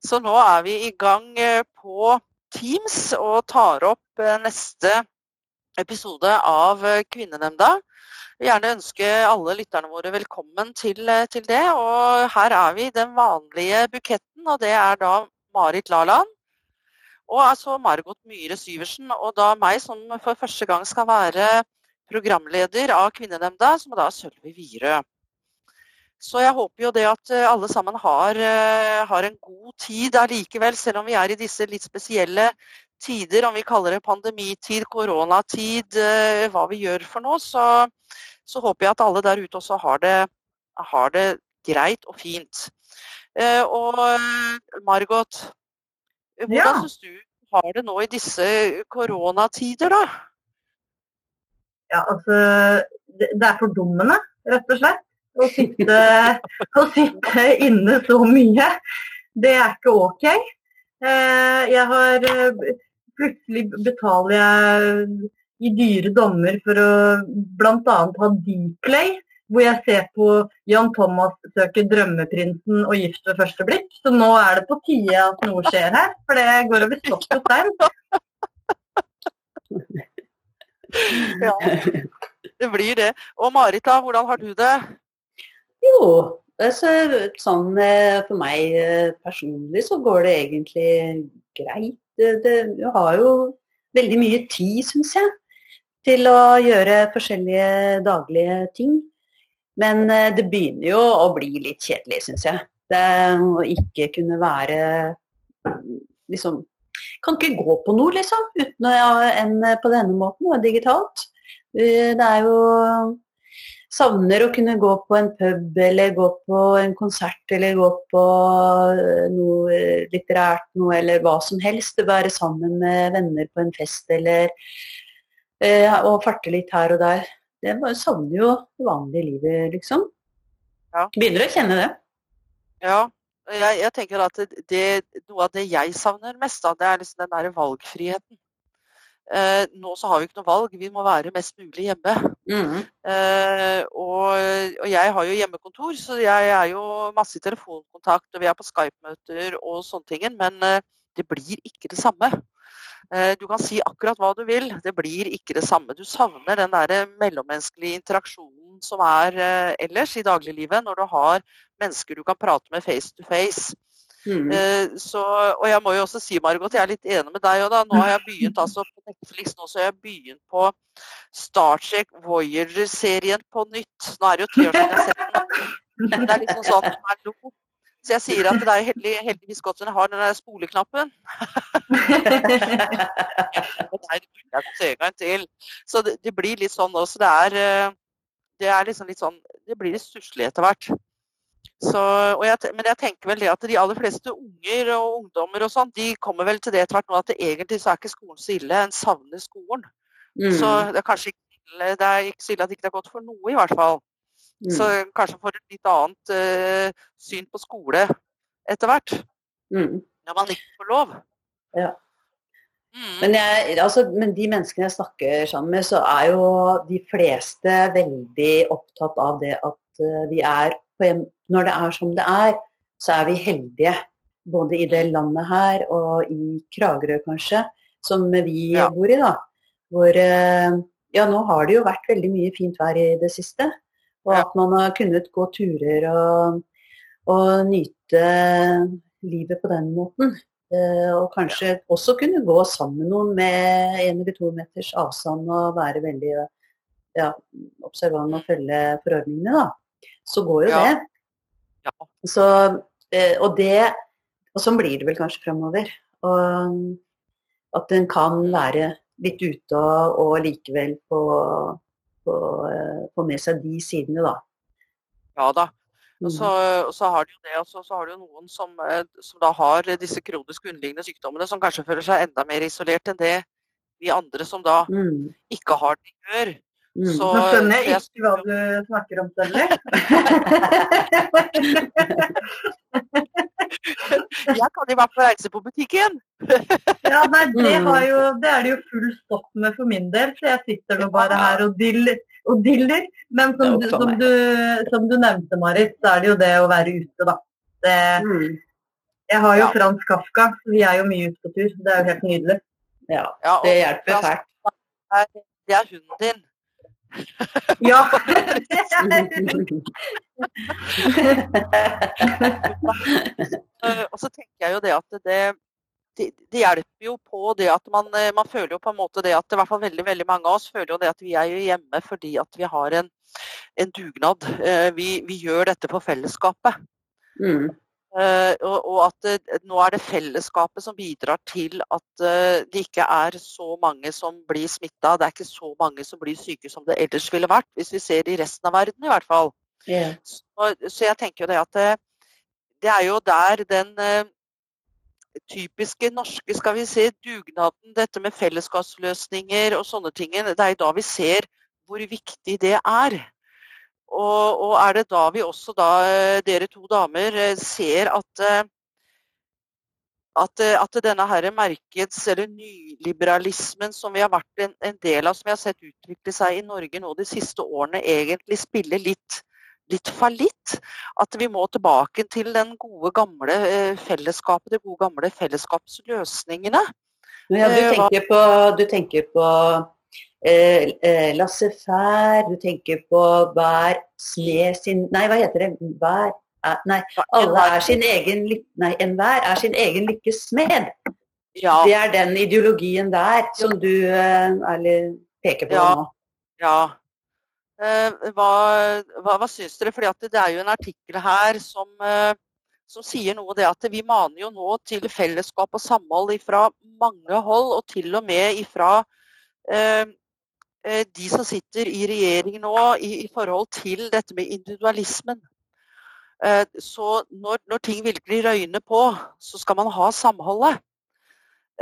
Så nå er vi i gang eh, på Teams og tar opp eh, neste episode av eh, Kvinnenemnda. Jeg gjerne ønske alle lytterne våre velkommen til, til, det. Og her er vi den vanlige buketten, og det er da Marit Laland. Og altså Margot Myhre Syversen, og da meg som for første gang skal være programleder av Kvinnenemnda, som da er Sølvi Virø. Så jeg håper jo det at eh, alle sammen har, eh, har, en god tid allikevel, selv om vi er i disse litt spesielle tider, om vi kaller det pandemitid, koronatid, eh, hva vi gjør for noe, så, så håper jeg at alle der ute også har det, har det greit og fint. Og Margot, hvordan ja. syns du har det nå i disse koronatider, da? Ja, altså Det er fordummende, rett og slett å sitte, å sitte inne så mye. Det er ikke OK. Eh, jeg har eh, Plutselig betaler jeg i dyre dommer for å bl.a. ha Dplay, hvor jeg ser på Jan Thomas søker drømmeprinsen og gift ved første blikk. Så nå er det på tide at noe skjer her, for det går over stokk og stein. Ja, det blir det. Og Marita, hvordan har du det? Jo, altså, sånn eh, for meg eh, personlig så går det egentlig greit. Det, jeg har jo veldig mye tid, syns jeg, til å gjøre forskjellige daglige ting. Men eh, det begynner jo å bli litt kjedelig, syns jeg. Det å ikke kunne være liksom Kan ikke gå på noe, liksom, uten å, enn på denne måten, og digitalt. Det er jo savner å kunne gå på en pub eller gå på en konsert eller gå på eh, noe litterært noe eller hva som helst. Være sammen med venner på en fest eller eh, og farte litt her og der. Det savner jo det vanlige livet, liksom. Ja. Begynner å kjenne det. Ja, jeg, jeg tenker at det, noe av det jeg savner mest, da, det er liksom den der valgfriheten. Eh, nå så har vi ikke noe valg, vi må være mest mulig hjemme. Mm. Eh, og, og, jeg har jo hjemmekontor, så jeg er jo masse i telefonkontakt, og vi er på Skype-møter og sånne ting. Men eh, det blir ikke det samme. Eh, du kan si akkurat hva du vil, det blir ikke det samme. Du savner den der mellommenneskelige interaksjonen som er eh, ellers i dagliglivet, når du har mennesker du kan prate med face to face. Mm. Eh, så, og jeg må jo også si, Margot, jeg er litt enig med deg. òg, da. Nå har jeg begynt altså på Netflix nå, så jeg begynt på Star Trek Voyager-serien på nytt. Nå er det jo tre år siden jeg har sett den. Det er liksom sånn hallo. Så jeg sier at det er heldig, heldigvis godt at jeg har den der spoleknappen. Så det, det, blir litt sånn også. Det er, eh, det er liksom litt sånn Det blir litt stusslig etter hvert. Så, jeg, men jeg tenker vel det at de aller fleste unger og ungdommer og sånn, de kommer vel til det etter hvert nå at det egentlig så er ikke skolen så ille. En savner skolen. Mm. Så det er kanskje ikke, det er ikke så ille at det ikke er godt for noe, i hvert fall. Mm. Så kanskje får et litt annet uh, syn på skole etter hvert. Mm. Når man ikke får lov. Ja. Mm. Men, jeg, altså, men, de menneskene jeg snakker sammen med, så er jo de fleste veldig opptatt av det at uh, vi er på en når det er som det er, så er vi heldige. Både i det landet her og i Kragerø kanskje, som vi ja. bor i. da. Hvor eh, ja, nå har det jo vært veldig mye fint vær i det siste. Og at man har kunnet gå turer og, og nyte livet på den måten. Eh, og kanskje også kunne gå sammen med noen med en eller to meters avstand og være veldig ja, observant og følge forordningene, da. Så går jo ja. det. Ja. Så, eh, og det Og sånn blir det vel kanskje fremover. Og at en kan være litt ute og, og likevel få, eh, få, med seg de sidene, da. Ja da. Og så, mm. og så har du jo det, og så har du noen som, eh, som, da har disse kroniske underliggende sykdommene, som kanskje føler seg enda mer isolert enn det de andre som da mm. ikke har det, gjør. Mm. Så, Nå skjønner jeg ikke hva du snakker om, Stelly. jeg kan i hvert fall reise på butikken. ja, nei, det, mm. jo, det, er det jo full stopp med for min del, så jeg sitter nå bare her og diller. Og diller. Men som du, som, du, som du, nevnte, Marit, så er det jo det å være ute, da. Det, mm. Jeg har jo ja. Frans Kafka, så vi er jo mye ute på tur. Det er jo helt nydelig. Ja, det hjelper fælt. Det er hunden din. Ja. og så tenker jeg jo det at det, det, det, hjelper jo på det at man, man, føler jo på en måte det at i hvert fall veldig veldig mange av oss føler jo det at vi er jo hjemme fordi at vi har en, en dugnad. Vi, vi, gjør dette for fellesskapet. Mm. Uh, og, at uh, nå er det fellesskapet som bidrar til at uh, det ikke er så mange som blir smitta. Det er ikke så mange som blir syke som det ellers ville vært, hvis vi ser i resten av verden i hvert fall. Yeah. Så, så, jeg tenker jo det at det er jo der den typiske norske skal vi si, dugnaden, dette med fellesskapsløsninger og sånne ting, det er da vi ser hvor viktig det er. Og, og, er det da vi også, da, eh, dere to damer, eh, ser at, eh, at, at denne her markeds- eller nyliberalismen som vi har vært en, en, del av, som vi har sett utvikle seg i Norge nå de siste årene, egentlig spiller litt, litt fallitt? At vi må tilbake til den gode, gamle fellesskapet, de gode, gamle fellesskapsløsningene? Ja, du tenker på, du tenker på eh, eh laissez-faire, du tenker på hver smed sin Nei, hva heter det? Hver Nei, alle er sin egen Nei, enhver er sin egen lykkes smed. Ja. Det er den ideologien der som du eh, peker på ja. nå. Ja. Eh, hva, hva, hva syns dere? Fordi det er jo en artikkel her som, eh, som sier noe det at vi maner jo nå til fellesskap og samhold fra mange hold, og til og med ifra eh, Eh, de som sitter i regjering nå i, i forhold til dette med individualismen. Eh, så når, når, ting virkelig røyner på, så skal man ha samholdet.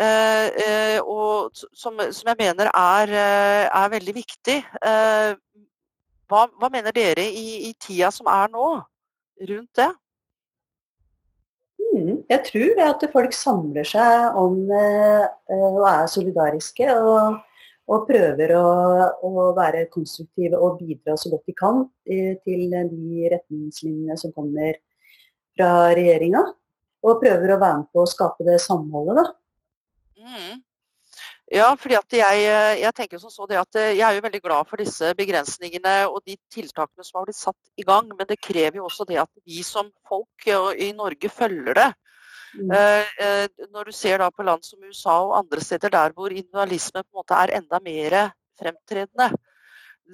Eh, og som, som jeg mener er, er veldig viktig. Hva, hva, mener dere i, i, tida som er nå, rundt det? Mm, jeg tror at folk samler seg om og er solidariske. og og prøver å, å, være konstruktive og bidra så godt de kan eh, til de retningslinjene som kommer fra regjeringa. Og prøver å være med på å skape det samholdet, da. Mm. Ja, fordi at jeg, jeg, tenker som så det at eh, jeg er jo veldig glad for disse begrensningene og de tiltakene som har blitt satt i gang. Men det krever jo også det at vi som folk i Norge følger det. Mm. Eh, eh, når du ser da på land som USA og andre steder der hvor individualisme på en måte er enda mer fremtredende,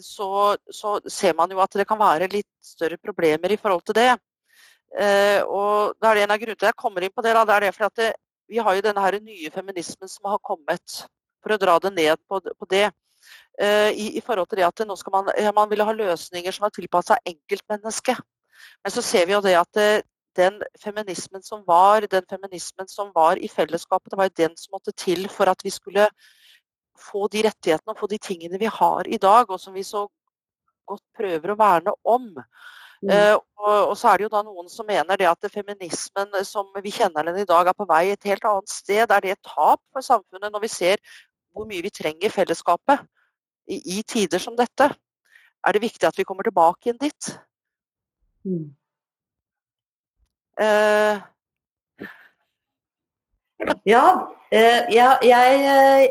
så, så, ser man jo at det kan være litt større problemer i forhold til det. Eh, og da er det en av grunnene til at jeg kommer inn på det. Da, det er det fordi at det, vi har jo denne her nye feminismen som har kommet, for å dra det ned på, på det. I, I, forhold til det at nå skal man, man ville ha løsninger som er tilpassa enkeltmennesket. Men så ser vi jo det at den feminismen som var, den feminismen som var i fellesskapet, det var jo den som måtte til for at vi skulle få de rettighetene og få de tingene vi har i dag, og som vi så godt prøver å verne om. Mm. Uh, og, og, så er det jo da noen som mener det at feminismen som vi kjenner den i dag, er på vei et helt annet sted. Er det et tap for samfunnet når vi ser hvor mye vi trenger fellesskapet i, i tider som dette? Er det viktig at vi kommer tilbake igjen dit? Mm. Uh, ja, uh, ja, jeg uh,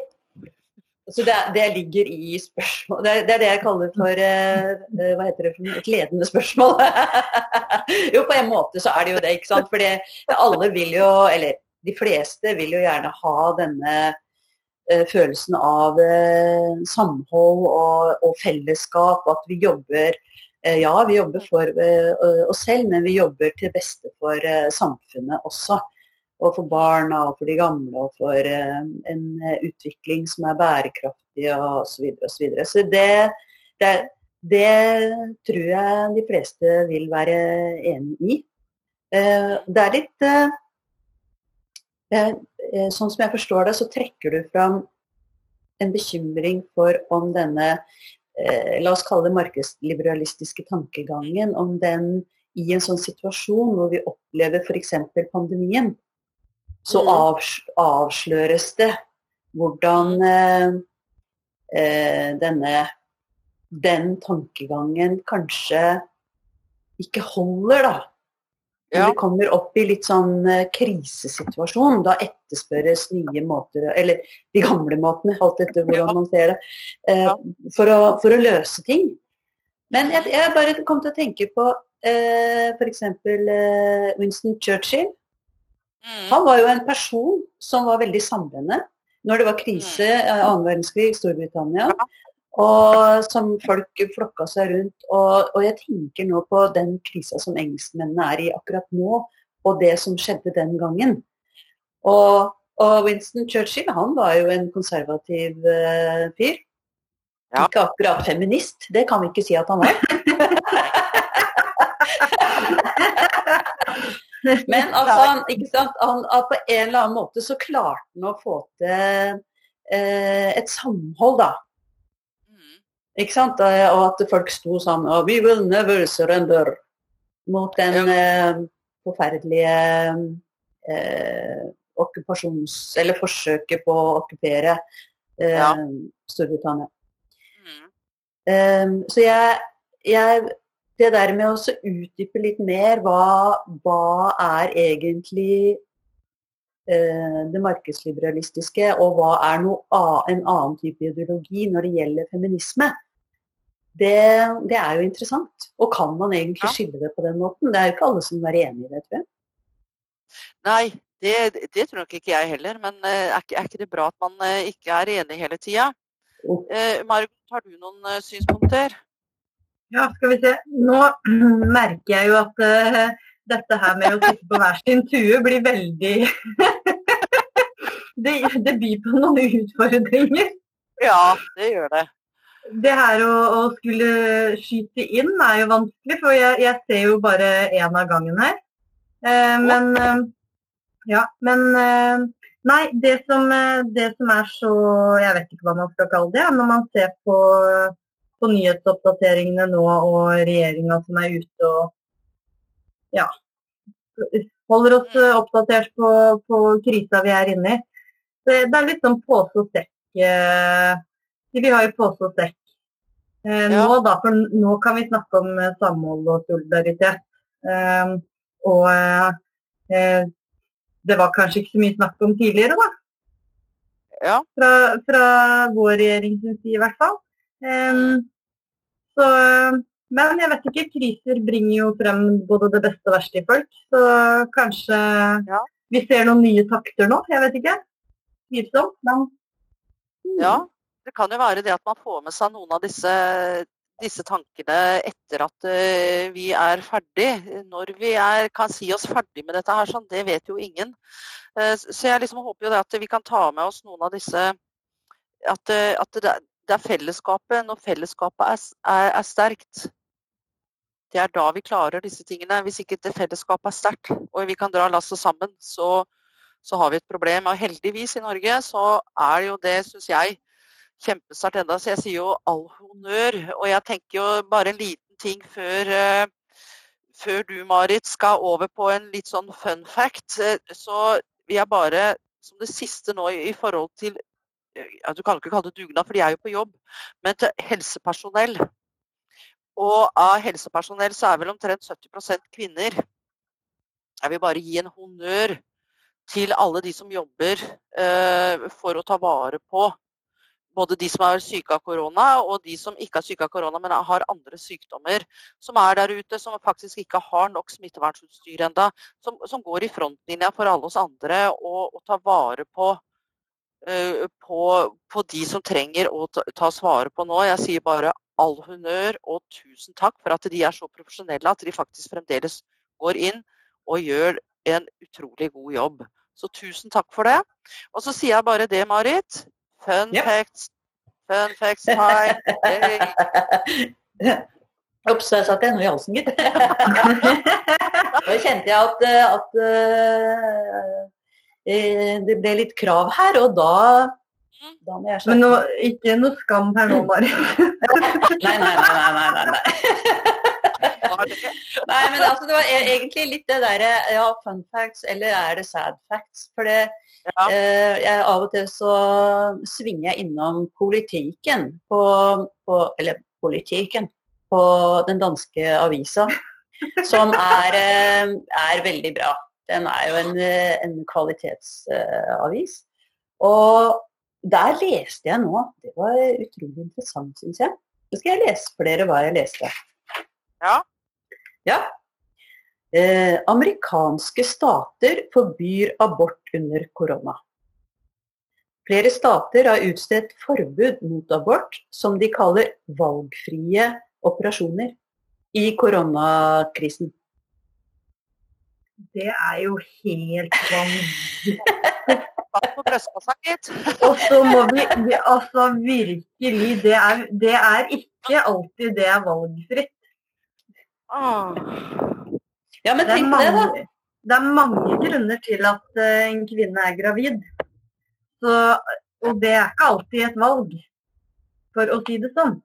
altså det, det, ligger i spørsmål det, det, er det jeg kaller for hva heter det, et ledende spørsmål. jo, på en måte så er det jo det, ikke sant. For alle vil jo, eller de fleste vil jo gjerne ha denne følelsen av samhold og, og fellesskap, og at vi jobber Eh, ja, vi jobber for eh, oss selv, men vi jobber til beste for eh, samfunnet også. Og for barna og for de gamle og for en utvikling som er bærekraftig og osv. Så, så, videre. så det, det, det, tror jeg de fleste vil være enig i. Det er litt Sånn som jeg forstår det, så trekker du fram en bekymring for om denne eh, la oss kalle det markedsliberalistiske tankegangen, om den i en sånn situasjon hvor vi opplever f.eks. pandemien, så mm. avs avsløres det hvordan eh, eh, denne den tankegangen kanskje ikke holder, da. Når det kommer opp i litt sånn uh, krisesituasjon, da etterspørres nye måter Eller de gamle måtene, alt etter hvordan man ser det. Uh, for, å, for, å, løse ting. Men jeg, jeg bare kom til å tenke på eh, f.eks. Eh, Winston Churchill. Mm. Han var jo en person som var veldig samlende når det var krise, mm. annen verdenskrig Storbritannia. Og som folk flokka seg rundt. Og, og, jeg tenker nå på den krisa som engelskmennene er i akkurat nå, og det som skjedde den gangen. Og, og Winston Churchill han var jo en konservativ uh, fyr. Ja. Ikke akkurat feminist, det kan vi ikke si at han var. Men altså, ikke sant? Han, på en eller annen måte så klarte han å få til eh, et samhold, da. Ikke sant? Og at folk sto sammen og 'We will never surrender' mot den ja. eh, forferdelige eh, okkupasjons... Eller forsøket på å okkupere eh, ja. Storbritannia. Mm. Um, så jeg, jeg, Det der med å utdype litt mer hva, hva er egentlig eh, det markedsliberalistiske, og hva er noe, en annen type ideologi når det gjelder feminisme det, det, er jo interessant. Og kan man egentlig ja. skille det på den måten? Det er jo ikke alle som er enig i det, tror jeg. Nei, det, det tror nok ikke jeg heller. Men eh, er ikke, er ikke, det bra at man eh, ikke er enig hele tida? Oh. Eh, Margot, har du noen synspunkter? Ja, skal vi se. Nå merker jeg jo at uh, dette her med å sitte på hver sin tue blir veldig det, det byr på noen utfordringer. Ja, det gjør det det her å, å, skulle skyte inn er jo vanskelig, for jeg, jeg ser jo bare én av gangen her. Eh, men eh, ja, men eh, Nei, det som, eh, det som, er så Jeg vet ikke hva man skal kalle det. Når man ser på, på nyhetsoppdateringene nå og regjeringa som er ute og ja, holder oss oppdatert på, på krisa vi er inne i. Det, det er litt sånn pose og sekk eh, vi har jo pose og sekk. Eh, ja. nå, da, for nå kan vi snakke om eh, samhold og solidaritet. Eh, og eh, det var kanskje ikke så mye snakk om tidligere, da. Ja. Fra, fra vår regjerings side i hvert fall. Eh, så, men jeg vet ikke, kriser bringer jo frem både det beste og verste i folk. Så kanskje ja. vi ser noen nye takter nå. Jeg vet ikke. Tvilsomt, men Ja, det kan jo være det at man får med seg noen av disse, disse tankene etter at uh, vi er ferdig. Når vi er, kan si oss ferdig med dette her, sånn, det vet jo ingen. Uh, så jeg liksom håper jo at vi kan ta med oss noen av disse At, uh, at det, er fellesskapet. Når fellesskapet er, er, er, sterkt, det er da vi klarer disse tingene. Hvis ikke det fellesskapet er sterkt, og vi kan dra lasset sammen, så, så har vi et problem. Og heldigvis i Norge så er det jo det, syns jeg, kjempesterkt enda, så jeg sier jo all honnør. Og jeg tenker jo bare en liten ting før, uh, før du, Marit, skal over på en litt sånn fun fact. Uh, så vil jeg bare, som det siste nå i forhold til ja, Du kan ikke kalle det dugnad, for de er jo på jobb, men til helsepersonell. Og av helsepersonell så er vel omtrent 70% kvinner. Jeg vil bare gi en honnør til alle de som jobber eh, for å ta vare på både de som er syke av korona, og de som ikke er syke av korona, men har andre sykdommer. Som er der ute, som faktisk ikke har nok smittevernutstyr enda, som, som, går i frontlinja for alle oss andre og, og tar vare på, uh, på, på, de som trenger å tas vare på nå. Jeg sier bare all honnør og tusen takk for at de er så profesjonelle at de faktisk fremdeles går inn og gjør en utrolig god jobb. Så tusen takk for det. Og så sier jeg bare det, Marit. Fun yep. facts. Fun facts time. Hey. Ops, der satt jeg noe i halsen, gitt. Da kjente jeg at, at uh, det ble litt krav her, og da, da må jeg Men nå, ikke noe skam her nå, Mari. nei, nei, nei. nei, nei, nei. Nei, men altså, det var e- egentlig litt det derre ja, fun facts, eller er det sad facts? For det, ja. eh, jeg, av og til så svinger jeg innom politikken på, på Eller politikken på den danske avisa. som er, er, veldig bra. Den er jo en, en kvalitetsavis. Og der leste jeg nå Det var utrolig interessant, syns jeg. Så skal jeg lese for dere hva jeg leste. Ja. ja. Eh, amerikanske stater forbyr abort under korona. Flere stater har utstedt forbud mot abort, som de kaller valgfrie operasjoner, i koronakrisen. Det er jo helt vanvittig. Og så må vi, vi Altså virkelig, det er, det er, ikke alltid det er valgfritt. Ah. Ja, men tenk det, det, da. Det er mange grunner til at uh, en kvinne er gravid. Så, og det er ikke alltid et valg, for å si det sånn.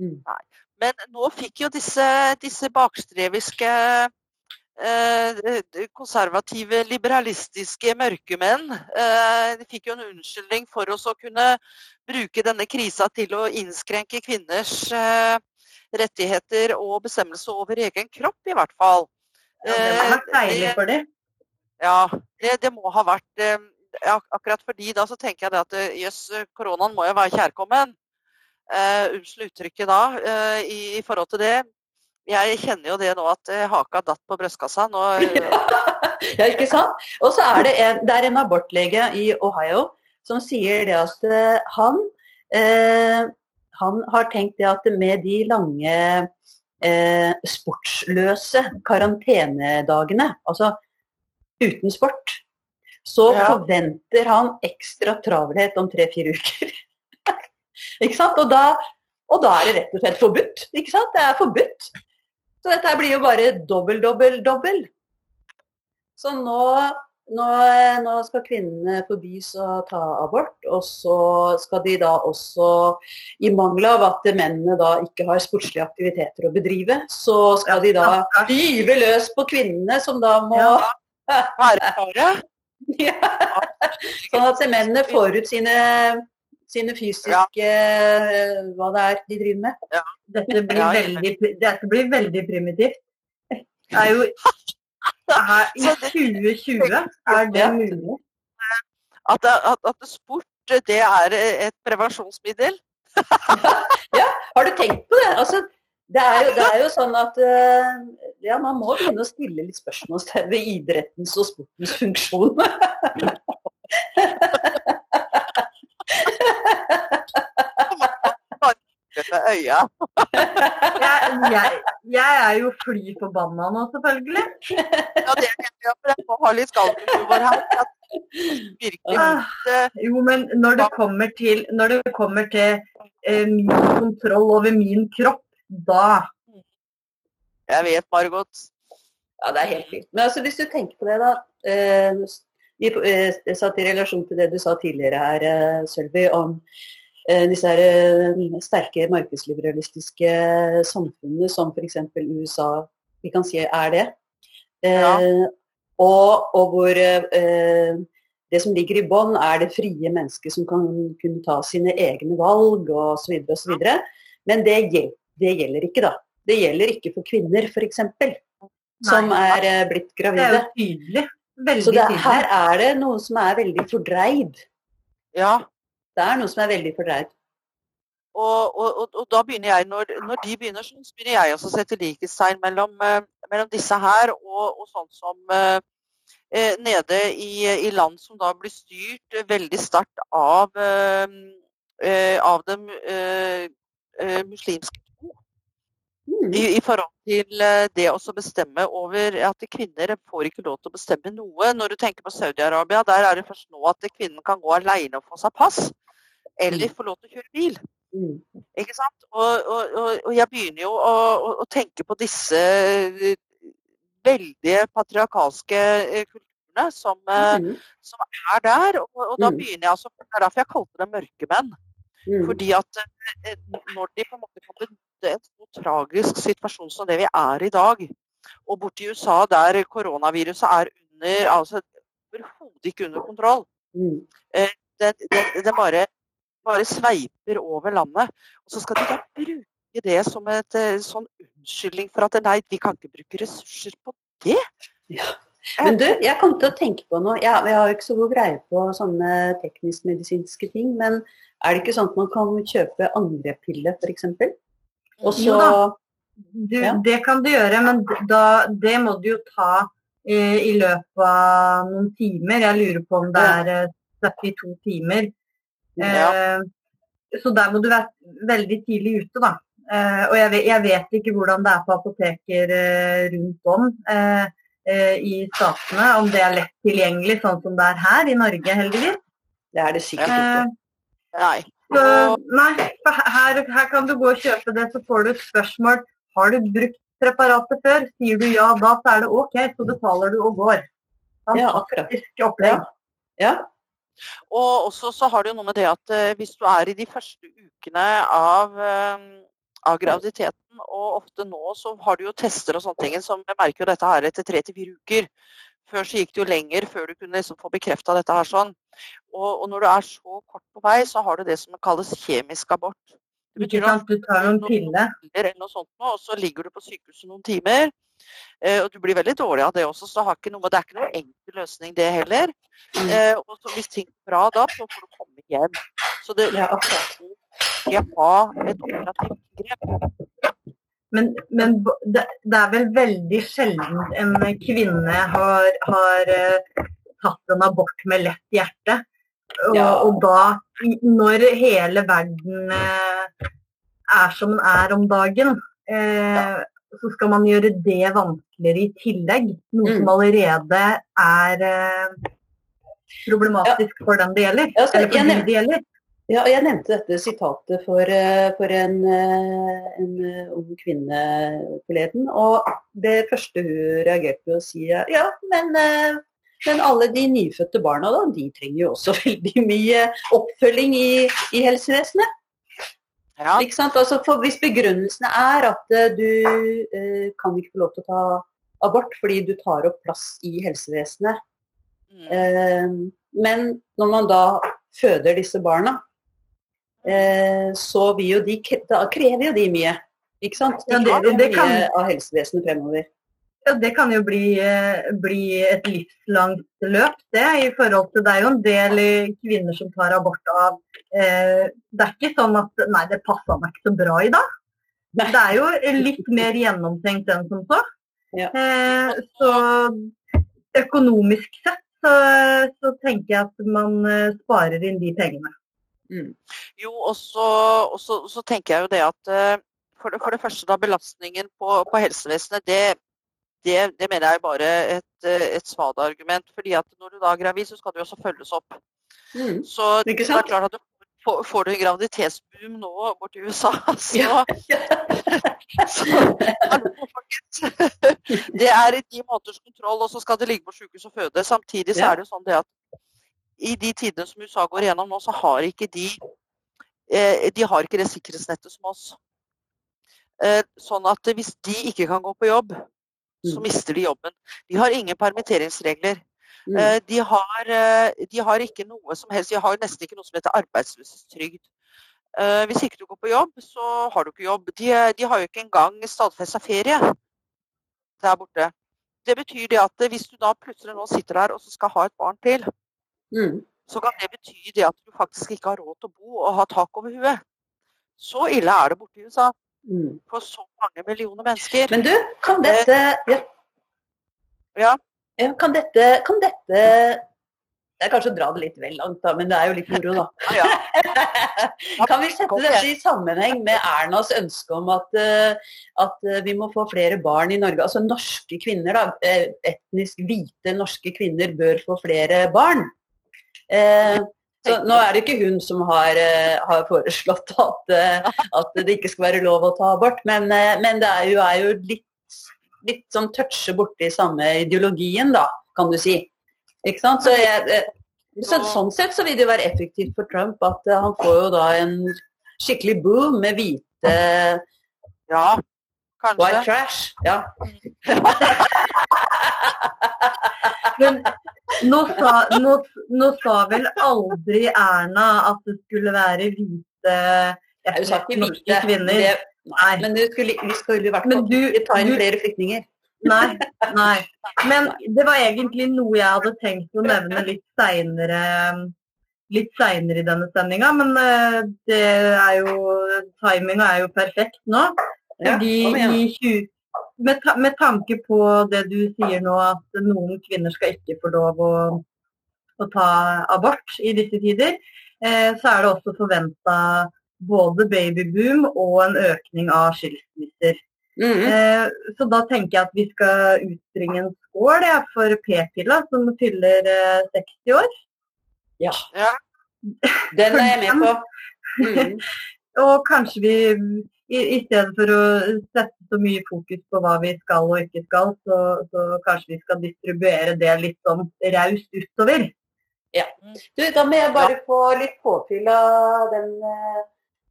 Mm. Men nå fikk jo disse, disse bakstreviske Eh, konservative, liberalistiske mørkemenn eh, de fikk jo en unnskyldning for oss å kunne bruke denne krisa til å innskrenke kvinners eh, rettigheter og bestemmelse over egen kropp, i hvert fall. Ja, det må ha vært deilig for dem. Ja, det, det, må ha vært Akkurat fordi da så tenker jeg at jøss, koronaen må jo være kjærkommen. Unnskyld uttrykket da, i, i forhold til det. Jeg kjenner jo det nå at uh, haka datt på brystkassa. Nå, ja, ikke sant? Og så er det en, det er en abortlege i Ohio som sier det at eh, han, eh, han har tenkt det at med de lange eh, sportsløse karantenedagene, altså uten sport, så ja. forventer han ekstra travelhet om tre-fire uker. ikke sant? Og da, og da er det rett og slett forbudt. ikke sant? Det er forbudt. Så dette blir jo bare dobbel, dobbel, dobbel. Så nå, nå, nå skal kvinnene forbys å ta abort, og så skal de da også, i mangel av at mennene da ikke har sportslige aktiviteter å bedrive, så skal de da gyve løs på kvinnene, som da må klare. Ja. Sånn at mennene får ut sine sine fysiske ja. Hva det er de driver med. Ja. Dette, blir ja, veldig, dette, blir veldig, primitivt. Det er jo I 2020 er det mulig. At, at, at sport det er et prevensjonsmiddel? ja, har du tenkt på det? Altså, det, er jo, det er jo sånn at eh, ja, man må begynne å stille litt spørsmål ved idrettens og sportens funksjon. med øya. jeg, jeg, jeg, er jo fly forbanna nå, selvfølgelig. Ja, det er jeg, for jeg må ha litt skallhumor her. Virkelig. Ah, jo, men når det kommer til, når det kommer til eh, min kontroll over min kropp, da Jeg vet, Margot. Ja, det er helt fint. Men altså, hvis du tenker på det, da. Eh, i, eh, satt i relasjon til det du sa tidligere her, eh, Sølvi, om disse her, eh, sterke markedsliberalistiske samfunnene som f.eks. USA vi kan si er det. Ja. Eh, og, og, hvor det som ligger i bånn, er det frie mennesket som kan kunne ta sine egne valg osv. osv. Men det, det gjelder ikke, da. Det gjelder ikke for kvinner, f.eks. Som er blitt gravide. Det er jo tydelig. Veldig Så det, her er det noe som er veldig fordreid. Ja, det er noe som er veldig fordreid. Og, og, og, da begynner jeg, når, når, de begynner sånn, så begynner jeg også å sette likhetstegn mellom, uh, mellom, disse her og, og sånn som uh, uh, nede i, i, land som da blir styrt veldig sterkt av, av det muslimske tro. Mm. I, I, forhold til det å bestemme over at kvinner får ikke lov til å bestemme noe. Når du tenker på Saudi-Arabia, der er det først nå at kvinnen kan gå alene og få seg pass eller mm. få lov til å kjøre bil. Mm. Ikke sant? Og, og, og, jeg begynner jo å, å, tenke på disse veldige veldig patriarkalske eh, kulturene som, eh, mm. som er der. Og, da mm. begynner jeg altså Det er derfor jeg kalte dem mørkemenn. Mm. Fordi at når de på en måte kan benytte en så tragisk situasjon som det vi er i dag, og borti USA der koronaviruset er under altså overhodet ikke under kontroll. Mm. Det, det, det, bare bare sveiper over landet. Og så skal de da bruke det som et eh, sånn unnskyldning for at nei, vi kan ikke bruke ressurser på det. Ja. Men du, jeg kom til å tenke på noe. Jeg, jeg har ikke så god greie på sånne teknisk-medisinske ting. Men er det ikke sånn at man kan kjøpe angrepille f.eks.? Og så ja. Du, Ja. Det kan du gjøre, men da, det må du jo ta eh, i løpet av noen timer. Jeg lurer på om det er eh, 72 timer. Eh, så der må du være veldig tidlig ute, da. Eh, og jeg vet, jeg vet ikke hvordan det er på apoteker eh, rundt om eh, eh, i statene. Om det er lett tilgjengelig, sånn som det er her i Norge, heldigvis. Det er det sikkert ikke. Nei. så, nei, her, her kan du gå og kjøpe det, så får du et spørsmål. Har du brukt preparatet før? Sier du ja da, så er det OK, så betaler du og går. Ja, akkurat. Ja. Ja. Og også så har det jo noe med det at eh, hvis du er i de første ukene av, eh, av graviditeten, og ofte nå så har du jo tester og sånne ting som jeg merker jo dette her etter tre til fire uker. Før så gikk det jo lenger før du kunne liksom få bekrefta dette her sånn. Og, og når du er så kort på vei, så har du det som kalles kjemisk abort. Det betyr at? Du tar noen piller. eller noe sånt og så ligger du på sykehuset noen timer. Eh, og du blir veldig dårlig av det også, så har ikke noe, det er ikke noen enkel løsning det heller. Mm. Eh, og så hvis ting er bra da, så får du komme hjem. Så det Ja, akkurat. skal ha et operativt grep. Men, men det, det er vel veldig sjelden en kvinne har, har eh, tatt en abort med lett hjerte. Og, og da, når hele verden eh, er som den er om dagen, eh, så skal man gjøre det vanskeligere i tillegg. Noe Mm. som allerede er eh, problematisk for den det gjelder. Ja, så eller for de det gjelder. Ja, og jeg nevnte dette sitatet for, eh, for en, eh, en eh, ung kvinne forleden. Og det første hun reagerte på å si ja, men, men alle de nyfødte barna da, de trenger jo også veldig mye oppfølging i, i helsevesenet. Ja. Altså, hvis begrunnelsen er at eh, du eh, kan ikke få lov til å ta abort fordi du tar opp plass i helsevesenet, Mm. Eh, men når man da føder disse barna, eh, så vil jo de, da krever jo de mye. Ikke sant? De Ja, det- krever det mye kan- av helsevesenet fremover. Det kan jo bli, eh, bli et livslangt løp, det. i forhold til Det er jo en del kvinner som tar abort av eh, Det er ikke sånn at Nei, det passa meg ikke så bra i dag. Nei. Det er jo litt mer gjennomtenkt enn som så. Ja. Eh, så økonomisk sett så, så tenker jeg at man eh, sparer inn de pengene. Mm. Jo, og så, og så, så tenker jeg jo det at eh, for det, for det første da belastningen på, på helsevesenet, det, det, det mener jeg er bare et, et svada-argument. fordi at når du da er gravid, så skal du også følges opp. Mm. Så det er klart at du får, får du en graviditetsboom nå borti USA, så, Ja. så hallo, folkens. Det er i ti måneders kontroll, og så skal det ligge på sykehus og føde. Samtidig så er det jo sånn det at i de tidene som USA går igjennom nå, så har ikke de eh, de har ikke det sikkerhetsnettet som oss. Eh, sånn at hvis de ikke kan gå på jobb, så Mm. mister de jobben. De har ingen permitteringsregler. Mm. Eh, De har, eh, de har ikke noe som helst, de har nesten ikke noe som heter arbeidsløshetstrygd. Eh, Hvis ikke du går på jobb, så har du ikke jobb. De, de har jo ikke engang stadfesta ferie der borte. Det betyr det at hvis du da plutselig nå sitter der og så skal ha et barn til, Mm. så kan det bety det at du faktisk ikke har råd til å bo og ha tak over huet. Så ille er det borte i USA Mm. for så mange millioner mennesker. Men du, kan dette ja. Ja. Ja, kan dette, kan dette Det er kanskje å dra det litt vel langt, da, men det er jo litt moro, da. Kan vi sette dette i sammenheng med Ernas ønske om at, eh, at eh, vi må få flere barn i Norge? Altså norske kvinner, da. eh, Etnisk hvite norske kvinner bør få flere barn. Eh, så nå er det ikke hun som har, eh, har foreslått at, eh, at det ikke skal være lov å ta abort, men, eh, men det er jo, er jo litt, litt sånn touche borti samme ideologien, da, kan du si. Ikke sant? Så jeg, så, sånn sett så vil det jo være effektivt for Trump at han får jo da en skikkelig boom med hvite ja, white trash. Ja. Men nå sa, nå, nå sa vel aldri Erna at det skulle være hvite Hun sa ikke hvite. kvinner. Det, Nei. Men du skulle, vi skulle i hvert fall ikke ta inn flere flyktninger. Nei, nei. Men det var egentlig noe jeg hadde tenkt å nevne litt seinere litt seinere i denne sendinga, men uh, det er jo Timinga er jo perfekt nå. Fordi ja, i 20, med, ta, med, tanke på det du sier nå, at noen kvinner skal ikke få lov å, å ta abort i disse tider, eh, så er det også forventa både babyboom og en økning av skilsmisser. Mm -hmm. eh, så da tenker jeg at vi skal utbringe en skål ja, for p-pilla, som fyller eh, 60 år. Ja. ja. Den er jeg med på. Mm. og kanskje vi i, i, stedet for å sette så mye fokus på hva vi skal og ikke skal, så, så kanskje vi skal distribuere det litt sånn raust utover. Ja. Du, da må jeg bare få litt påfyll av den uh,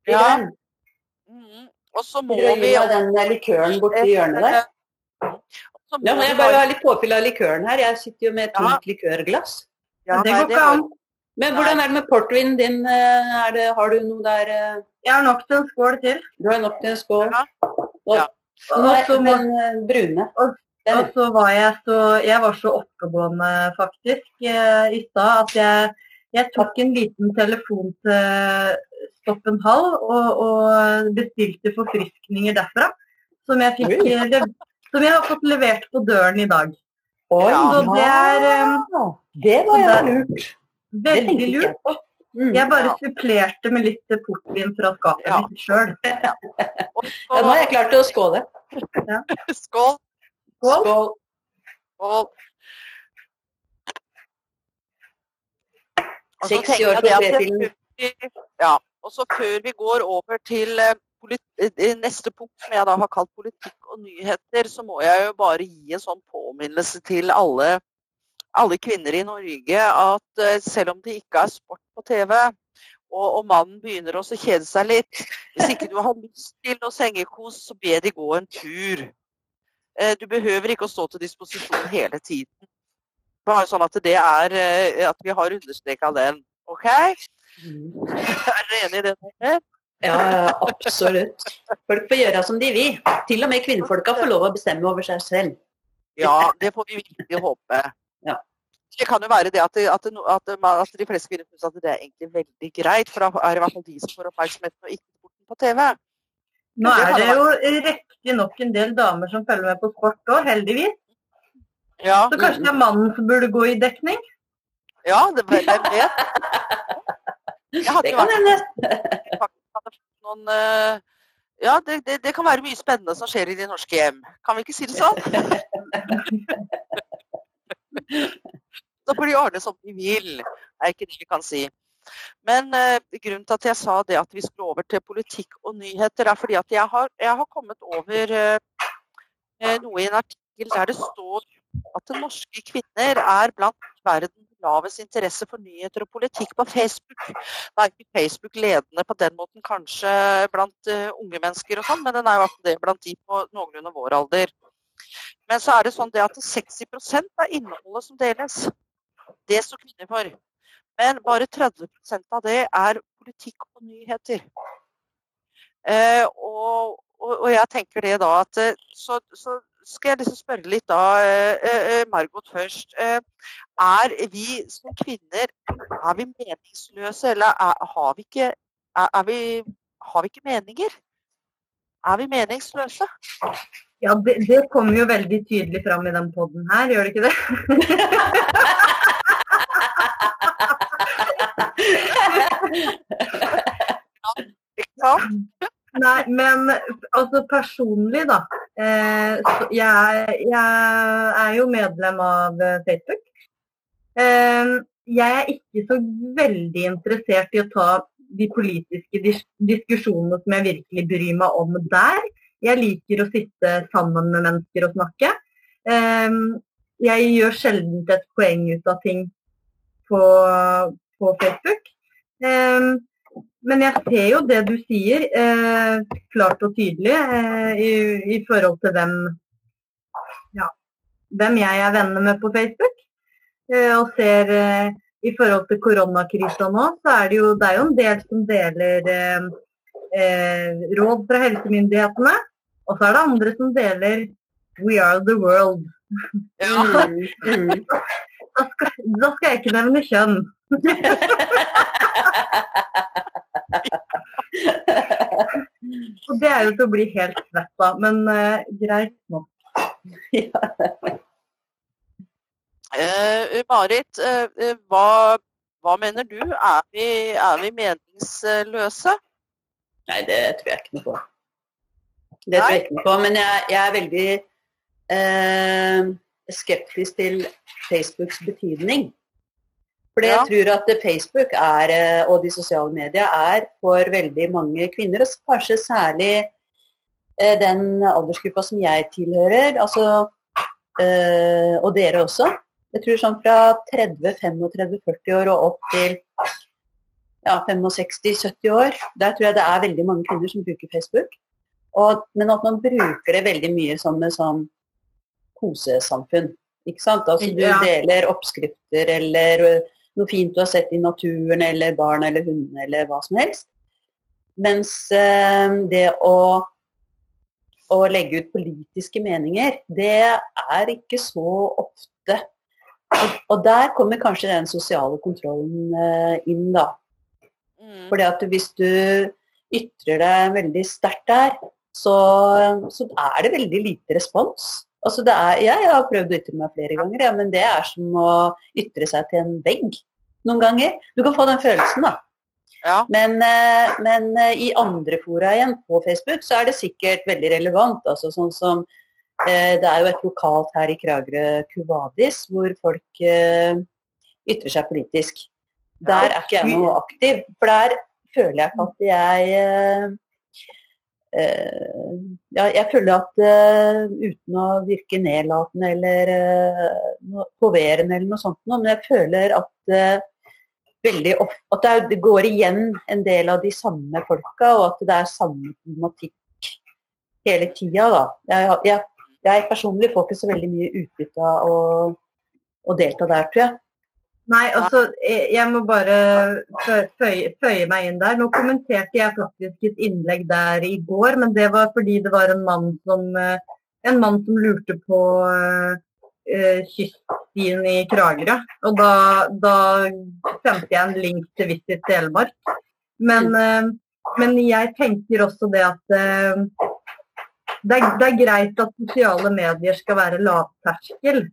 ja. Mm. Og så må vi den likøren borti hjørnet der. Ja, må jeg bare ha litt påfyll av likøren her. Jeg sitter jo med et ja. likørglass. Ja, det går ikke an. Men hvordan er det med portvinen din? Eh, det, har du noe der eh? Jeg har nok til en skål til. Du har nok til en skål? Ja. Og, ja. og, så den eh, brune. Og, og, så var jeg så Jeg var så oppegående faktisk i stad at jeg, jeg, tok en liten telefon til Stoppen Hall og, og bestilte forfriskninger derfra. Som jeg, fikk, som jeg har fått levert på døren i dag. Oi, så det er Det var jo lurt. Veldig lurt. Mm, jeg bare ja. supplerte med litt portvin fra skapet ja. mitt sjøl. Ja. ja, nå er jeg klar til å skåle. Ja. Skål. Skål. Skål. Skål. 60 år på. Ja. Og så før vi går over til eh, eh, neste punkt, som jeg da har kalt politikk og nyheter, så må jeg jo bare gi en sånn påminnelse til alle alle kvinner i Norge at eh, selv om det ikke er sport på TV, og, og mannen begynner også å kjede seg litt Hvis ikke du har lyst til noe sengekos, så be de gå en tur. Eh, du behøver ikke å stå til disposisjon hele tiden. Bare sånn at det er eh, at vi har understreka den. OK? Mm. Er dere enig i det? Ja, absolutt. Folk får gjøre som de vil. Til og med kvinnfolka får lov å bestemme over seg selv. Ja, det får vi virkelig håpe. Ja. Det kan jo være det at, at, at, at de fleste kvinner syns at det er egentlig veldig greit, for da er i hvert fall de som får oppmerksomheten og ikke sporten på TV. Nå er det, jo riktignok en del damer som følger med på sport òg, heldigvis. Ja. Så kanskje det er mannen som burde gå i dekning? Ja, det hvem vet. det kan hende. Noen, uh, ja, det, det, det, kan være mye spennende som skjer i de norske hjem. Kan vi ikke si det sånn? Da får de ordne som de vil, er ikke det vi kan si. Men eh, grunnen til at jeg sa det at vi skulle over til politikk og nyheter, er fordi at jeg har, jeg har kommet over eh, eh noe i en artikkel der det står at norske kvinner er blant verden lavest interesse for nyheter og politikk på Facebook. Nå er ikke Facebook ledende på den måten kanskje blant uh, unge mennesker, og sånn, men den er jo det blant de på noenlunde vår alder. Men så er det sånn det at 60% av innholdet som deles, det står kvinner for. Men bare 30% av det er politikk og nyheter. Eh, og, og, og, jeg tenker det da at eh, Så, så skal jeg liksom spørre litt da, eh, eh, Margot først. Eh, er vi som kvinner er vi meningsløse, eller er, har, vi ikke, er, er vi, har vi ikke meninger? Er vi meningsløse? Ja, det, det kommer jo veldig tydelig fram i den poden her, gjør det ikke det? ja. Nei, men altså personlig, da. Eh, jeg, jeg, er jo medlem av eh, Facebook. Eh, jeg er ikke så veldig interessert i å ta de politiske dis diskusjonene som jeg virkelig bryr meg om der. Jeg liker å sitte sammen med mennesker og snakke. Ehm, jeg gjør sjelden et poeng ut av ting på, på Facebook. Ehm, men jeg ser jo det du sier, eh, klart og tydelig eh, i, i, forhold til hvem, ja, hvem jeg er venner med på Facebook. Eh, og ser i forhold til koronakrisa nå, så er det jo, det er jo en del som deler eh, råd fra helsemyndighetene. Og så er det andre som deler 'We are the world'. Ja. Da skal, da skal jeg ikke nevne kjønn. Og det er jo til å bli helt svett av, men eh, greit nok. Uh, Marit, uh, hva, hva mener du? Er vi, er vi meningsløse? Nei, det tror jeg ikke noe på. Det tror jeg ikke noe på, men jeg, jeg er veldig eh, skeptisk til Facebooks betydning. Ja. jeg tror at Facebook er, eh, og de sosiale medier er for veldig mange kvinner, og kanskje særlig eh, den aldersgruppa som jeg tilhører, altså, eh, og dere også. Jeg tror sånn fra 30-35-40 år og opp til ja, 65-70 år. Der tror jeg det er veldig mange kvinner som bruker Facebook. Og, men at man bruker det veldig mye som et sånn kosesamfunn. Ikke sant? Altså du Ja. deler oppskrifter eller noe fint du har sett i naturen eller barn eller hundene eller hva som helst. Mens eh, det å, å legge ut politiske meninger, det er ikke så ofte. Og, og der kommer kanskje den sosiale kontrollen eh, inn, da. Mm. Fordi at hvis du ytrer deg veldig sterkt der, så, så er det veldig lite respons. Altså det er, jeg har prøvd å ytre meg flere ganger, ja, men det er som å ytre seg til en vegg noen ganger. Du kan få den følelsen, da. Ja. Men, eh, men eh, i andre fora igjen på Facebook så er det sikkert veldig relevant. altså sånn som eh, Det er jo et lokalt her i Kragerø, Kuvadis, hvor folk ytrer seg politisk. Der er ikke jeg noe aktiv, for der føler jeg ikke at jeg eh, eh, ja, jeg føler at uh, uten å virke nedlatende eller uh, poverende eller noe sånt, men jeg føler at uh, veldig ofte, at det, det går igjen en del av de samme folka, og at det er samme problematikk hele tida. Da. Jeg, jeg, jeg personlig får ikke så veldig mye utbytte av å, å delta der, tror jeg. Nei, altså, jeg må bare fø- føye, føye meg inn der. Nå kommenterte jeg faktisk et innlegg der i går, men det var fordi det var en mann som, eh, en mann som lurte på uh, kyststien i Kragerø. Og da, da sendte jeg en link til Visit Telemark. Men, uh, men jeg tenker også det at uh, det, er, det er greit at sosiale medier skal være lavterskel,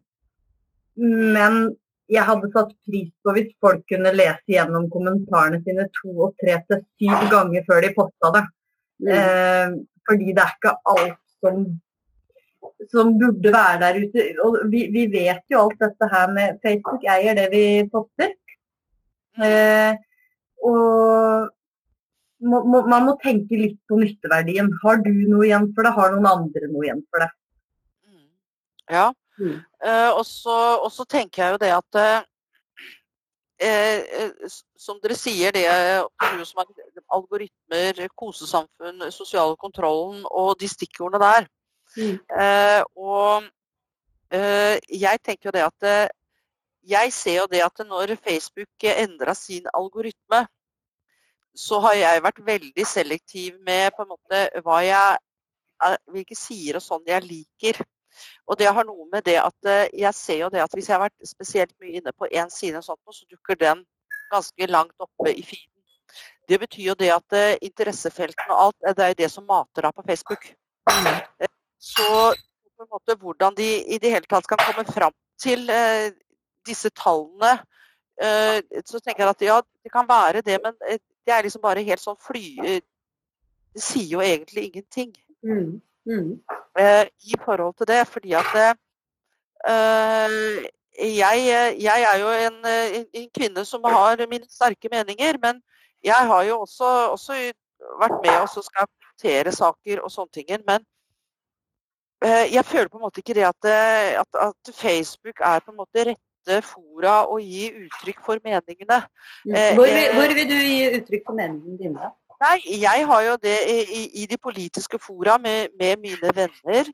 men jeg hadde satt pris på hvis folk kunne lese gjennom kommentarene sine to og tre til syv ganger før de posta det. Eh, fordi det er ikke alt som, som burde være der ute. Og vi, vi vet jo alt dette her med Facebook eier det vi poster. Eh, og må, må, man må tenke litt på nytteverdien. Har du noe igjen for det? Har noen andre noe igjen for det? Mm. Ja. Mm. Eh, og, så, og så tenker jeg jo det at eh, eh, Som dere sier, det som er algoritmer, kosesamfunn, sosiale kontrollen og de stikkordene der. Mm. Eh, og eh, jeg tenker jo det at Jeg ser jo det at når Facebook endra sin algoritme, så har jeg vært veldig selektiv med på en måte hva jeg hvilke sider og sånn jeg liker. Og det har noe med det at eh, jeg ser jo det at hvis jeg har vært spesielt mye inne på én side, sånt, så dukker den ganske langt oppe i feeden. Det betyr jo det at eh, interessefeltene og alt, eh, det er jo det som mater deg på Facebook. Eh, Så på en måte hvordan de i det hele tatt kan komme fram til disse tallene, så tenker jeg at ja, det kan være det, men det er liksom bare helt sånn fly... Det sier jo egentlig ingenting Mm. Mm. eh, i forhold til det. Fordi at eh, jeg, jeg er jo en, eh, en, kvinne som har mine sterke meninger, men jeg har jo også, også vært med og skal håndtere saker og sånne ting. Men eh, jeg føler på en måte ikke det at, eh, at, at Facebook er på en måte rette fora å gi uttrykk for meningene. Eh, Hvor, vil, eh, hvor vil du gi uttrykk for meningene dine? Nei, jeg har jo det i, i, i de politiske fora med, med mine venner.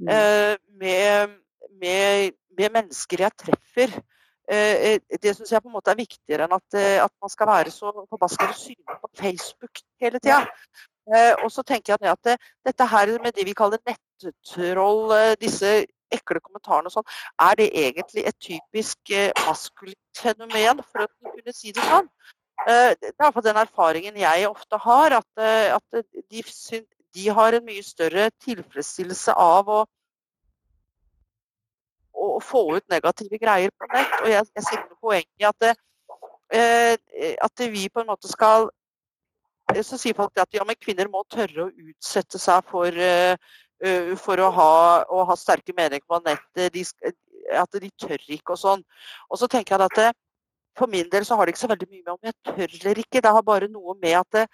Mm. eh, med, med, med mennesker jeg treffer. Eh, eh, det syns jeg på en måte er viktigere enn at, eh, at man skal være så forbaskende synlig på Facebook hele tida. Eh, og så tenker jeg at det, dette her med det vi kaller nettroll, eh, disse ekle kommentarene og sånn, er det egentlig et typisk maskulint fenomen, for å kunne si det sånn? Eh, det er iallfall den erfaringen jeg ofte har, at, eh, at de, de, har en mye større tilfredsstillelse av å, å få ut negative greier på nett. Og jeg, jeg ser noe i at, eh, at vi på en måte skal så sier folk at ja, kvinner må tørre å utsette seg for, for å, ha, å, ha, sterke meninger på nettet. De, at de tør ikke og sånn. Og så tenker jeg at det, for min del så har det ikke så veldig mye med om jeg tør eller ikke. Det har bare noe med at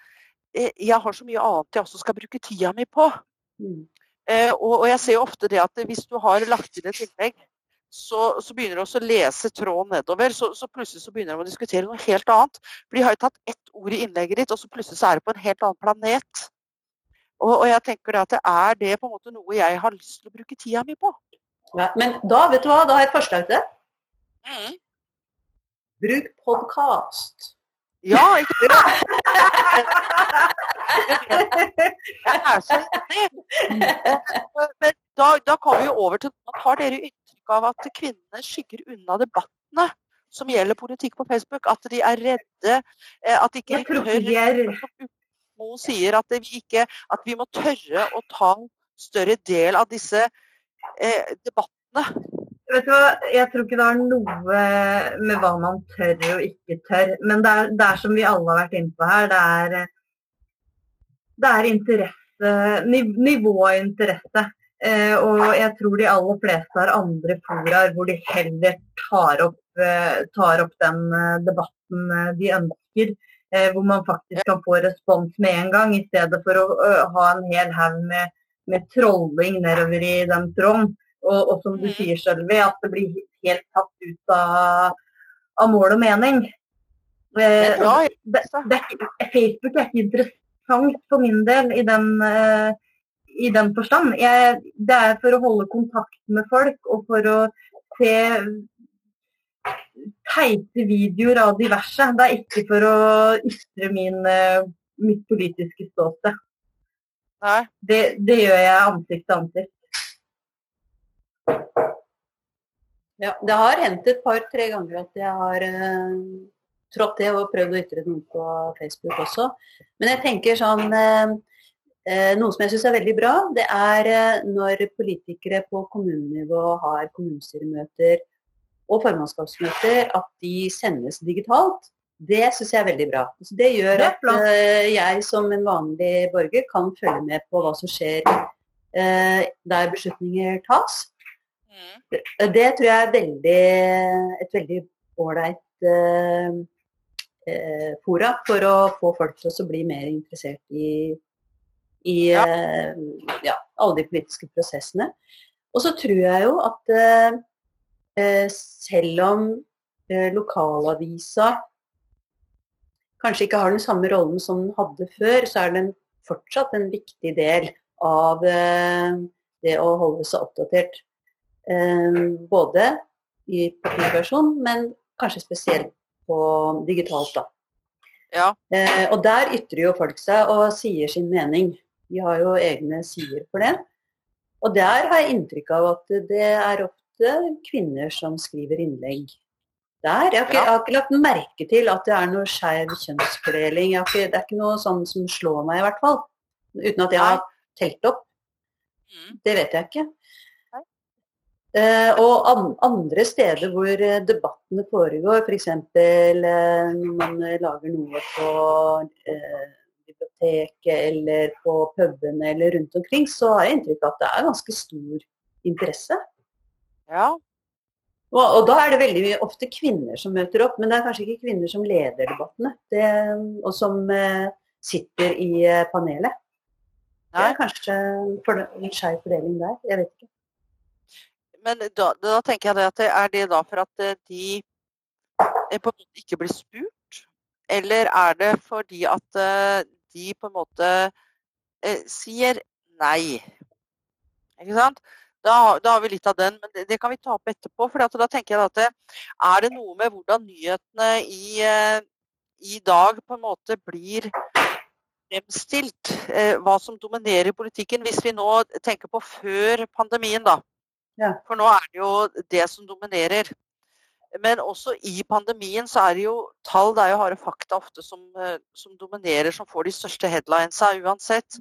jeg har så mye annet jeg også skal bruke tida mi på. Mm. Og, og, jeg ser jo ofte det at hvis du har lagt inn et innlegg så, så, begynner du også å lese tråden nedover. Så, så, plutselig så begynner de å diskutere noe helt annet. For de har jo tatt ett ord i innlegget ditt, og så plutselig så er det på en helt annen planet. Og, og jeg tenker at det er det på en måte noe jeg har lyst til å bruke tida mi på. Ja, men da, vet du hva, da har jeg et forslag til deg. Mm. Bruk podkast. Ja, ikke sant? Jeg er så enig. Men da, da kommer vi over til Har dere inntrykk av at kvinnene skygger unna debattene som gjelder politikk på Facebook? At de er redde? Eh, at de ikke tør Mo sier at vi, ikke, at vi må tørre å ta en større del av disse eh, debattene. Vet du hva, Jeg tror ikke det har noe med hva man tør og ikke tør. Men det er, det er som vi alle har vært inne på her, det er, det er interesse, nivå av interesse. Eh, og jeg tror de aller fleste har andre foraer hvor de heller tar opp, eh, tar opp den eh, debatten eh, de ønsker. Eh, hvor man faktisk kan få respons med en gang, i stedet for å ha en hel haug med, med trolling nedover i den tråden. Og, og som du mm. sier, Sølvi, at det blir helt tatt ut av, av mål og mening. Eh, det, det, Facebook er ikke interessant for min del i den, eh, i den forstand. Jeg, det er for å holde kontakt med folk og for å se teite videoer av diverse. Det er ikke for å ystre min, uh, mitt politiske ståsted. Det, det, gjør jeg ansikt til ansikt. Ja, det har hendt et par-tre ganger at jeg har eh, trådt til og prøvd å ytre noe på Facebook også. Men jeg tenker sånn eh, Noe som jeg syns er veldig bra, det er når politikere på kommunenivå har kommunestyremøter og formannskapsmøter, at de sendes digitalt. Det syns jeg er veldig bra. Så det gjør at eh, jeg som en vanlig borger kan følge med på hva som skjer uh, der beslutninger tas. Mm. Det tror jeg er veldig, et veldig ålreit eh, fora for å få folk til å bli mer interessert i, i ja. Eh, ja, alle de politiske prosessene. Og så tror jeg jo at eh, selv om lokalavisa kanskje ikke har den samme rollen som den hadde før, så er den fortsatt en viktig del av det å holde seg oppdatert. Eh, både i papirversjon, men kanskje spesielt på digitalt. da. Ja. Eh, og der ytrer jo folk seg og sier sin mening. De har jo egne sider for det. Og der har jeg inntrykk av at det er ofte kvinner som skriver innlegg der. Jeg har ikke, jeg har ikke lagt merke til at det er noe skeiv kjønnsfordeling. Ikke, det er ikke noe sånn som slår meg, i hvert fall. Uten at jeg har telt opp. Mm. Det vet jeg ikke. Eh, og andre steder hvor eh, debattene foregår, f.eks. For eh, når man lager noe på biblioteket eller på pubene eller rundt omkring, så har jeg inntrykk av at det er ganske stor interesse. Ja. Og, og, da er det veldig ofte kvinner som møter opp, men det er kanskje ikke kvinner som leder debattene. Det, og som sitter i panelet. Det er kanskje en skeiv fordeling der. Jeg vet ikke men da, da, tenker jeg at det er det da for at eh, de eh, på en måte ikke blir spurt? Eller er det fordi at eh, de på en måte sier nei? Ikke sant? Da, da, har vi litt av den, men det, det kan vi ta opp etterpå. for da tenker jeg at det, Er det noe med hvordan nyhetene i, i dag på en måte blir fremstilt eh, hva som dominerer politikken, hvis vi nå tenker på før pandemien, da. Ja. For nå er det jo det som dominerer. Men også i pandemien så er det jo tall, det er jo harde fakta ofte som, eh, som dominerer, som får de største headlinesa uansett.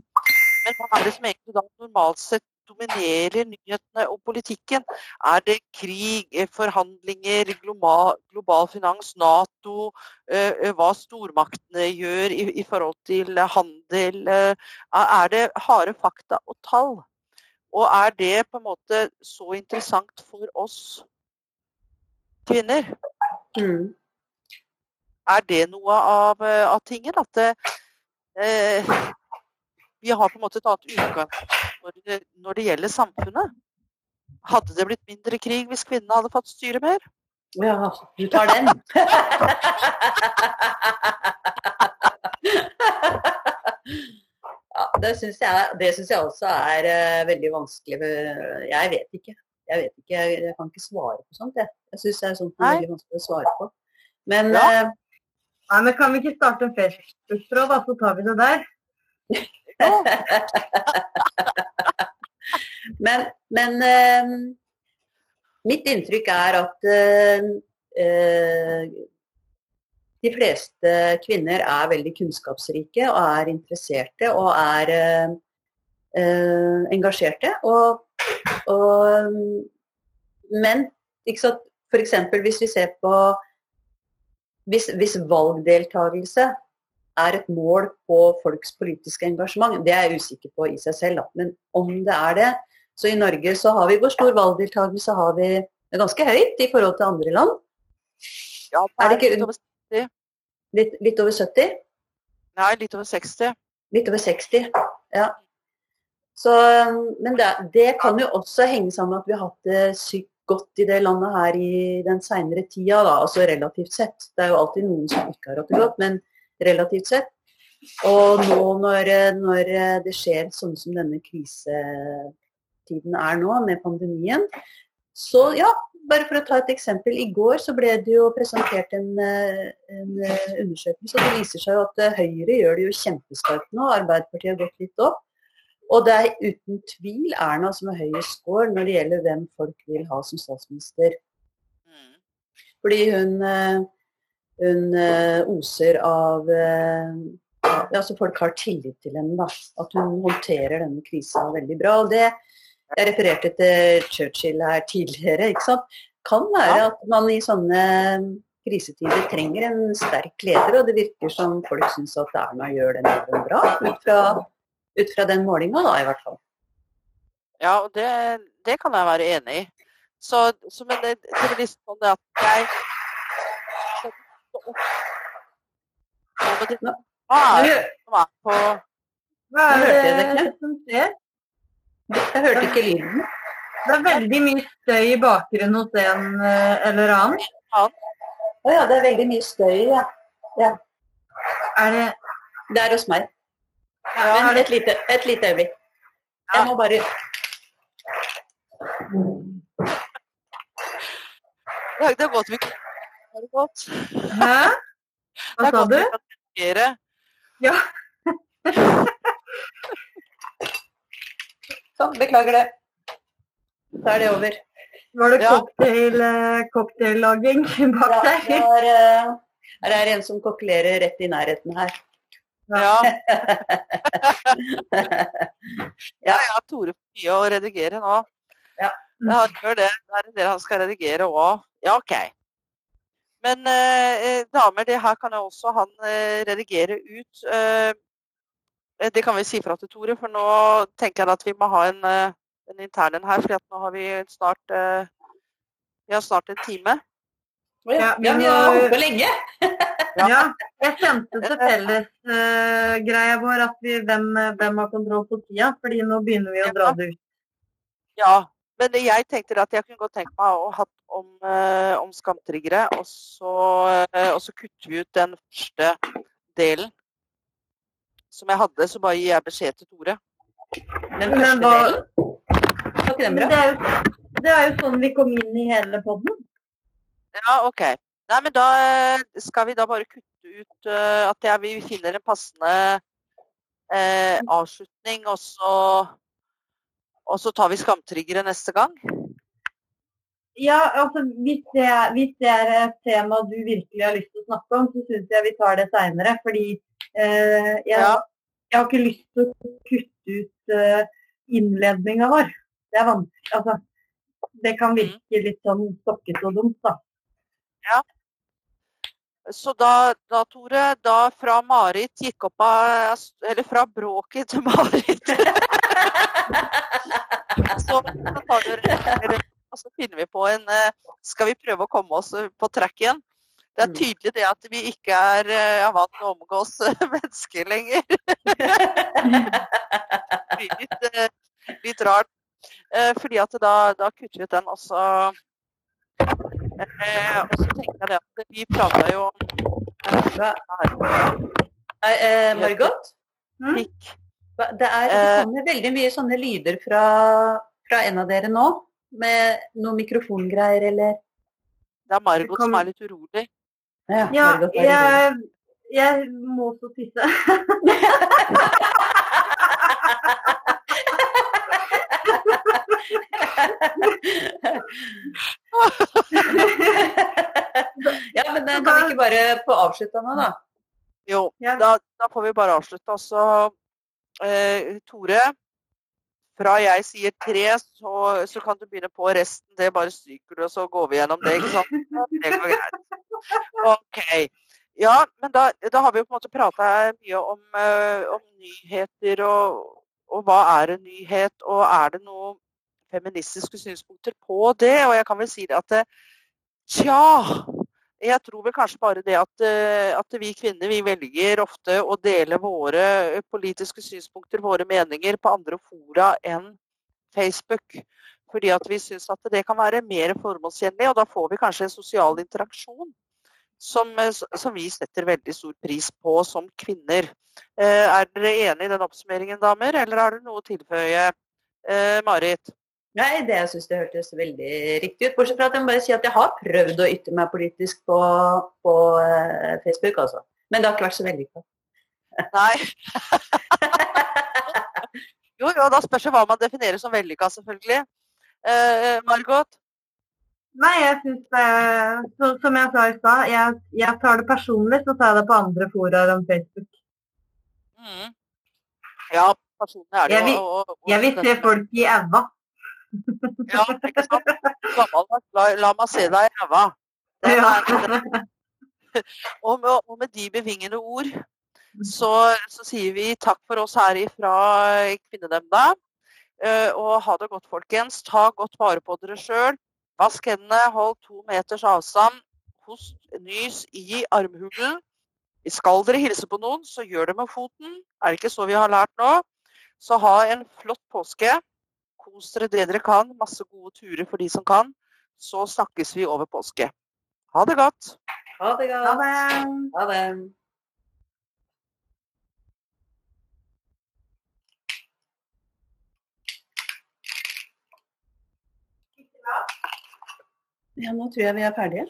Men hva er det som egentlig da normalt sett dominerer nyhetene og politikken? Er det krig, eh, forhandlinger, global, global finans, Nato, eh, hva stormaktene gjør i, i forhold til handel? Er det harde fakta og tall? Og er det på en måte så interessant for oss kvinner? Mm. Er det noe av, av tingen? At det, eh, vi har på en måte et annet utgangspunkt når det gjelder samfunnet. Hadde det blitt mindre krig hvis kvinnene hadde fått styre mer? Ja, du tar den. ja, det syns jeg, jeg, også er uh, veldig vanskelig. Jeg vet ikke. Jeg vet ikke, jeg kan ikke svare på sånt. Jeg, jeg syns det er sånt det er veldig vanskelig å svare på. Men, ja. uh, Nei, men kan vi ikke starte en Facebook-tråd, da, så tar vi det der? men, men uh, mitt inntrykk er at de fleste kvinner er veldig kunnskapsrike og er interesserte og er engasjerte. Og, og, men f.eks. hvis vi ser på hvis, hvis valgdeltakelse er et mål på folks politiske engasjement. Det er jeg usikker på i seg selv, men om det er det. Så i Norge så har vi hvor stor valgdeltakelse har vi det er ganske høyt i forhold til andre land. Ja, det er, det ikke 70. Litt, litt, over 70? Nei, litt over 60. Litt over 60, ja. Så, men det, det kan jo også henge sammen med at vi har hatt det sykt godt i det landet her i den seinere tida, da, altså relativt sett. Det er jo alltid noen som ikke har hatt det godt, men relativt sett. Og nå når, når det skjer sånn som denne krisetiden er nå, med pandemien, så ja, bare for å ta et eksempel. I går så ble det jo presentert en, en undersøkelse. og Det viser seg jo at Høyre gjør det jo kjempeskarpt nå. Arbeiderpartiet har gått litt opp. Og det er uten tvil Erna som er høyest score når det gjelder hvem folk vil ha som statsminister. Fordi hun hun oser av ja altså Folk har tillit til henne. da, At hun håndterer denne krisa veldig bra. og det Jeg refererte til Churchill her tidligere. ikke sant, Kan være at man i sånne krisetider trenger en sterk leder, og det virker som folk syns at Erna gjør den jobben bra. Ut fra, ut fra den målinga, da, i hvert fall. Ja, og det, det kan jeg være enig i. Så, så men det, det er liksom sånn at jeg. Hva er det som er på Hva er det som skjer? Jeg hørte ikke lyden. Det er veldig mye støy i bakgrunnen hos en eh, eller annen. Å oh, ja, det er veldig mye støy, ja. ja. Er det Det er hos meg. Ja, Men et lite, et lite øyeblikk. Jeg må bare Det er godt vi har det godt. Hæ? Hva sa du? Ja. sånn, beklager det. Da er det over. Var det cocktail, uh, cocktaillaging bak ja, deg? er, det er en som kokkelerer rett i nærheten her. Ja. ja, ja, Tore får mye å redigere nå. Ja. Ja, gjør det. Det er en del han skal redigere òg. Ja, OK. Men eh, eh, damer, det her kan jo også han eh, redigere ut. Eh, det kan vi si fra til Tore, for nå tenker jeg at vi må ha en, eh, en intern en her. For nå har vi snart, eh, vi har snart en time. Ja, vi har holdt på lenge. ja. Jeg sendte til fellesgreia uh, vår at vi, hvem, hvem, har kontroll på tida, fordi nå begynner vi å dra det ut. Ja, men jeg tenkte at jeg kunne godt tenke meg å ha om, uh, om skamtriggere, og så, eh, og så, kutter vi ut den første delen som jeg hadde. Så bare gir jeg beskjed til Tore. Den første hva, delen? Var ikke den bra? Det er, jo, det er jo sånn vi kom inn i hele poden. Ja, OK. Nei, men da eh, skal vi da bare kutte ut uh, at jeg, vi finner en passende uh, avslutning, og så, og så tar vi skamtriggere neste gang? Ja, altså hvis det, hvis det, er et tema du virkelig har lyst til å snakke om, så syns jeg vi tar det seinere. Fordi jeg, Ja. jeg har ikke lyst til å kutte ut eh, innledninga vår. Det er vanskelig. Altså, det kan virke litt sånn stokkete og dumt, da. Så da, da, Tore, da fra Marit gikk opp av Eller fra bråket til Marit så, så og så finner vi på en eh, Skal vi prøve å komme oss på track igjen? Det er Mm. tydelig det at vi ikke er eh, er vant til å omgås eh, mennesker lenger. Det blir litt, uh, litt rart. Uh, Fordi at da, da kutter vi ut den, og så eh, Og så tenker jeg det at vi prata jo om eh, Margot? Mm? Det er det Eh. veldig mye sånne lyder fra, fra en av dere nå. Med noen mikrofongreier eller Det er Margot som er litt urolig. Ja, Ja, jeg, jeg må så tisse. ja, men eh, kan vi ikke bare få avslutta nå, da? Jo, da, da får vi bare avslutte. Altså, eh, Tore, fra jeg sier tre, så, så kan du begynne på resten. Det bare stryker du, og så går vi gjennom det. ikke sant? Det går greit. OK. Ja, men da, da har vi jo på en måte prata mye om, uh, om nyheter og, og hva er en nyhet, og er det noen feministiske synspunkter på det? Og jeg kan vel si det at det, Tja, jeg tror vel kanskje bare det at, eh, at vi kvinner vi velger ofte å dele våre eh, politiske synspunkter, våre meninger, på andre fora enn Facebook. Fordi at vi syns at det kan være mer formålstjenlig, og da får vi kanskje en sosial interaksjon som, eh, som vi setter veldig stor pris på som kvinner. Er dere enig i den oppsummeringen, damer, eller har dere noe å tilføye? Marit? Nei, det jeg syns det hørtes veldig riktig ut. Bortsett fra at jeg må bare si at jeg har prøvd å ytre meg politisk på, på eh, Facebook, altså. Men det har ikke vært så vellykka. Nei. jo, jo, da spørs det hva man definerer som vellykka, selvfølgelig. Eh, Margot? Nei, jeg syns det så, Som jeg sa i stad, jeg, jeg tar det personlig, så tar jeg det på andre foraer enn Facebook. Mm. Ja, personlig er det Jeg vil- jo. og- Jeg vil se folk i æva. Ja, ikke sant. Gammeldags la, la meg se deg i ræva. Og og med de bevingede ord så, så sier vi takk for oss her fra Kvinnenemnda. Eh, Og ha det godt, folkens. Ta godt vare på dere sjøl. Vask hendene, hold to meters avstand. Host, nys i armhulen. Skal dere hilse på noen, så gjør det med foten. Er det ikke så vi har lært nå? Så ha en flott påske. Kos dere det dere kan. Masse gode turer for de som kan. Så snakkes vi over påske. Ha det godt. Ha det Ha godt. det. Ha det. Ja, nå tror jeg vi er ferdige.